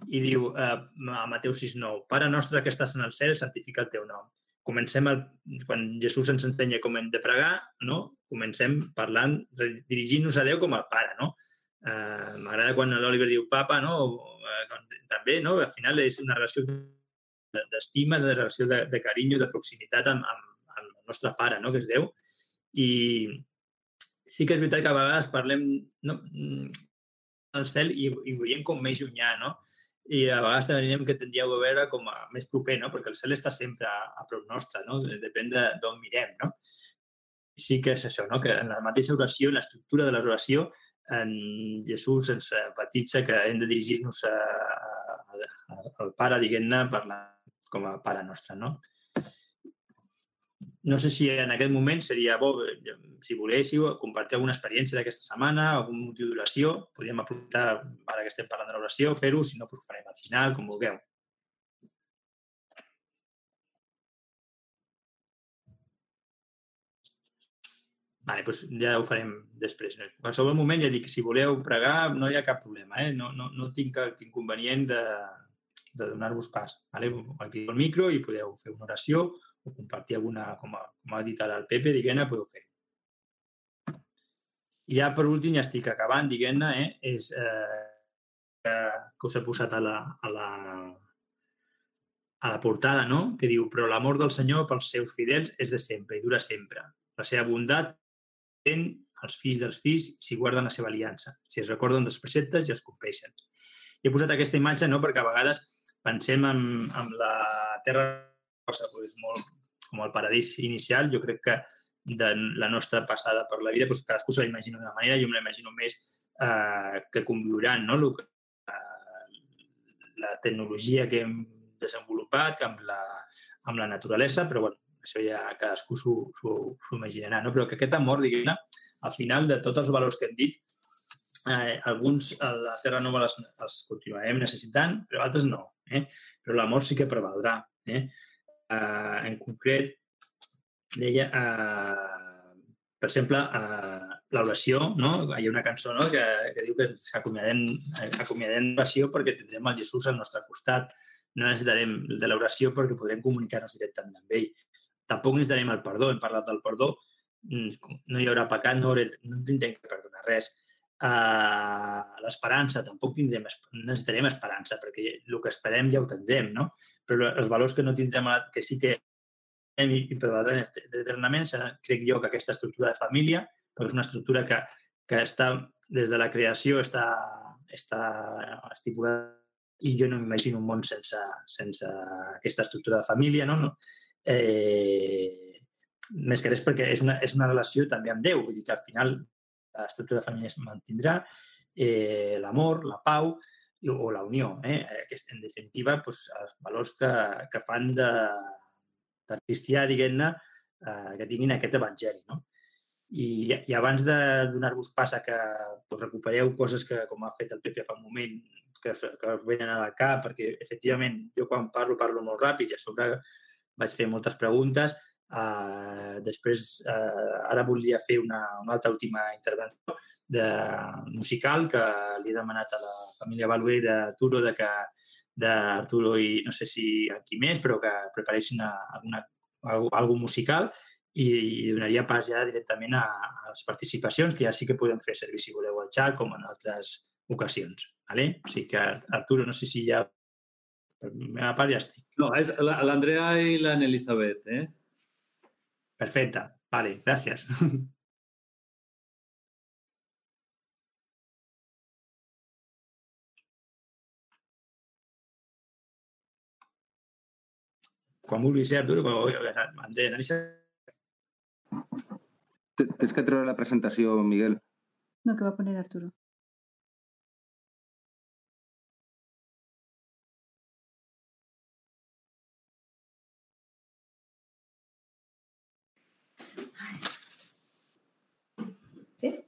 Speaker 2: I diu eh, a Mateu 6.9, Pare nostre que estàs en el cel, santifica el teu nom comencem, el, quan Jesús ens ensenya com hem de pregar, no? comencem parlant, dirigint-nos a Déu com el Pare. No? Eh, M'agrada quan l'Oliver diu papa, no? Eh, també, no? al final és una relació d'estima, de relació de, de carinyo, de proximitat amb, amb, amb el nostre pare, no? que és Déu. I sí que és veritat que a vegades parlem no, al cel i, i veiem com més llunyà, no? i a vegades diríem que tindríeu a veure com a més proper, no? perquè el cel està sempre a, a prop nostre, no? depèn d'on mirem. No? Sí que és això, no? que en la mateixa oració, en l'estructura de l'oració, en Jesús ens petitza que hem de dirigir-nos al Pare, diguem-ne, com a Pare nostre. No? No sé si en aquest moment seria bo, eh, si voléssiu, compartir alguna experiència d'aquesta setmana, algun motiu d'oració. Podríem aprofitar, ara que estem parlant de l'oració, fer-ho, si no, doncs ho farem al final, com vulgueu. Vale, doncs ja ho farem després. En qualsevol moment ja dic, si voleu pregar no hi ha cap problema, eh? no, no, no tinc cap inconvenient de, de donar-vos pas. Vale? Activeu el micro i podeu fer una oració o compartir alguna, com, a, com ha dit ara el Pepe, diguem-ne, podeu fer. I ja per últim, ja estic acabant, diguem-ne, eh, és eh, que, que us he posat a la, a la, a la portada, no? que diu però l'amor del Senyor pels seus fidels és de sempre i dura sempre. La seva bondat ten els fills dels fills si guarden la seva aliança, si es recorden dels preceptes i els compleixen. I he posat aquesta imatge no, perquè a vegades pensem en, en la terra cosa pues, molt com el paradís inicial. Jo crec que de la nostra passada per la vida, doncs cadascú se l'imagina d'una manera, jo me l'imagino més eh, que conviuran no? Lo, eh, la tecnologia que hem desenvolupat amb la, amb la naturalesa, però bueno, això ja cadascú s'ho imaginarà, no? però que aquest amor, diguem-ne, al final de tots els valors que hem dit, eh, alguns a la Terra Nova els, els continuarem necessitant, però altres no. Eh? Però l'amor sí que prevaldrà. Eh? Eh, en concret, deia, eh, per exemple, eh, l'oració, no? hi ha una cançó no? que, que diu que s'acomiadem acomiadem l'oració perquè tindrem el Jesús al nostre costat. No necessitarem de l'oració perquè podrem comunicar-nos directament amb ell. Tampoc necessitarem el perdó. Hem parlat del perdó. No hi haurà pecat, no, haurem, no tindrem que perdonar res. Uh, l'esperança, tampoc tindrem, necessitarem esperança, perquè el que esperem ja ho tindrem, no? Però els valors que no tindrem, que sí que hem i prevaldran eternament crec jo, que aquesta estructura de família, perquè és una estructura que, que està, des de la creació està, està estipulada i jo no m'imagino un món sense, sense aquesta estructura de família, no? no? Eh, més que res perquè és una, és una relació també amb Déu, vull dir que al final l'estructura de família es mantindrà, eh, l'amor, la pau, o la unió. Eh? En definitiva, doncs, els valors que, que fan de, de cristià, diguem-ne, eh, que tinguin aquest evangeli. No? I, i abans de donar-vos pas a que pues, recupereu coses que, com ha fet el Pepe fa un moment, que, que us venen al cap, perquè efectivament jo quan parlo, parlo molt ràpid i a sobre vaig fer moltes preguntes. Uh, després, uh, ara volia fer una, una altra última intervenció de musical que li he demanat a la família Balué d'Arturo de que d'Arturo i no sé si aquí més, però que preparessin a- alguna, algo musical i, i donaria pas ja directament a, a les participacions, que ja sí que podem fer servir si voleu el xat, com en altres ocasions. Vale? O sigui que, Arturo, no sé si ja... Per la meva part ja estic.
Speaker 9: No, és la- l'Andrea i l'Anne-Elisabet, eh?
Speaker 2: Perfecte. Vale, gràcies. Quan vulguis, eh, Arturo? Però, Andrea, Anelisa...
Speaker 5: T- Tens que treure la presentació, Miguel.
Speaker 6: No, que va a poner Arturo. ¿Sí?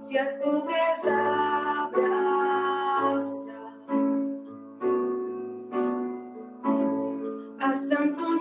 Speaker 11: Si et pogués abraçar, estant un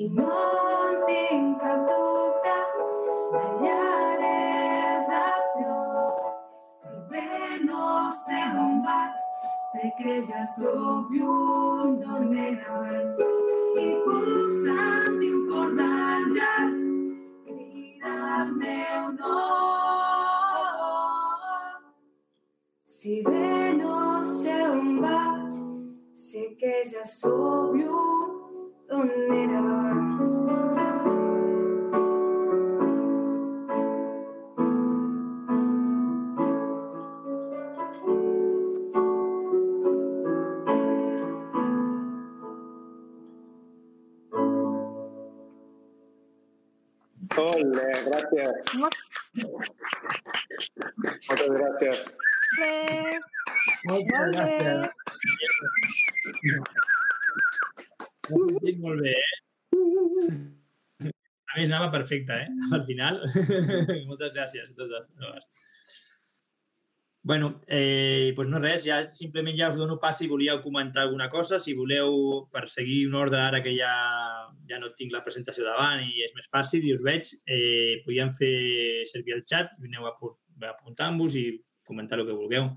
Speaker 11: I no en tinc cap dubte, la llar és a prop. Si bé no sé on vaig, sé que ja sóc lluny d'on era abans. I puc sentir un cor d'àngels crida el meu nom. Si bé no sé on vaig, sé que ja sóc lluny
Speaker 7: maneras. Hola,
Speaker 2: gracias. Muchas gracias. Muchas gracias. Molt bé, eh? A més, anava perfecte, eh? Al final. Moltes gràcies a totes. Bueno, eh, doncs no res, ja simplement ja us dono pas si volíeu comentar alguna cosa, si voleu, per seguir un ordre ara que ja, ja no tinc la presentació davant i és més fàcil i us veig, eh, podíem fer servir el xat aneu apu- apuntant-vos i comentar el que vulgueu.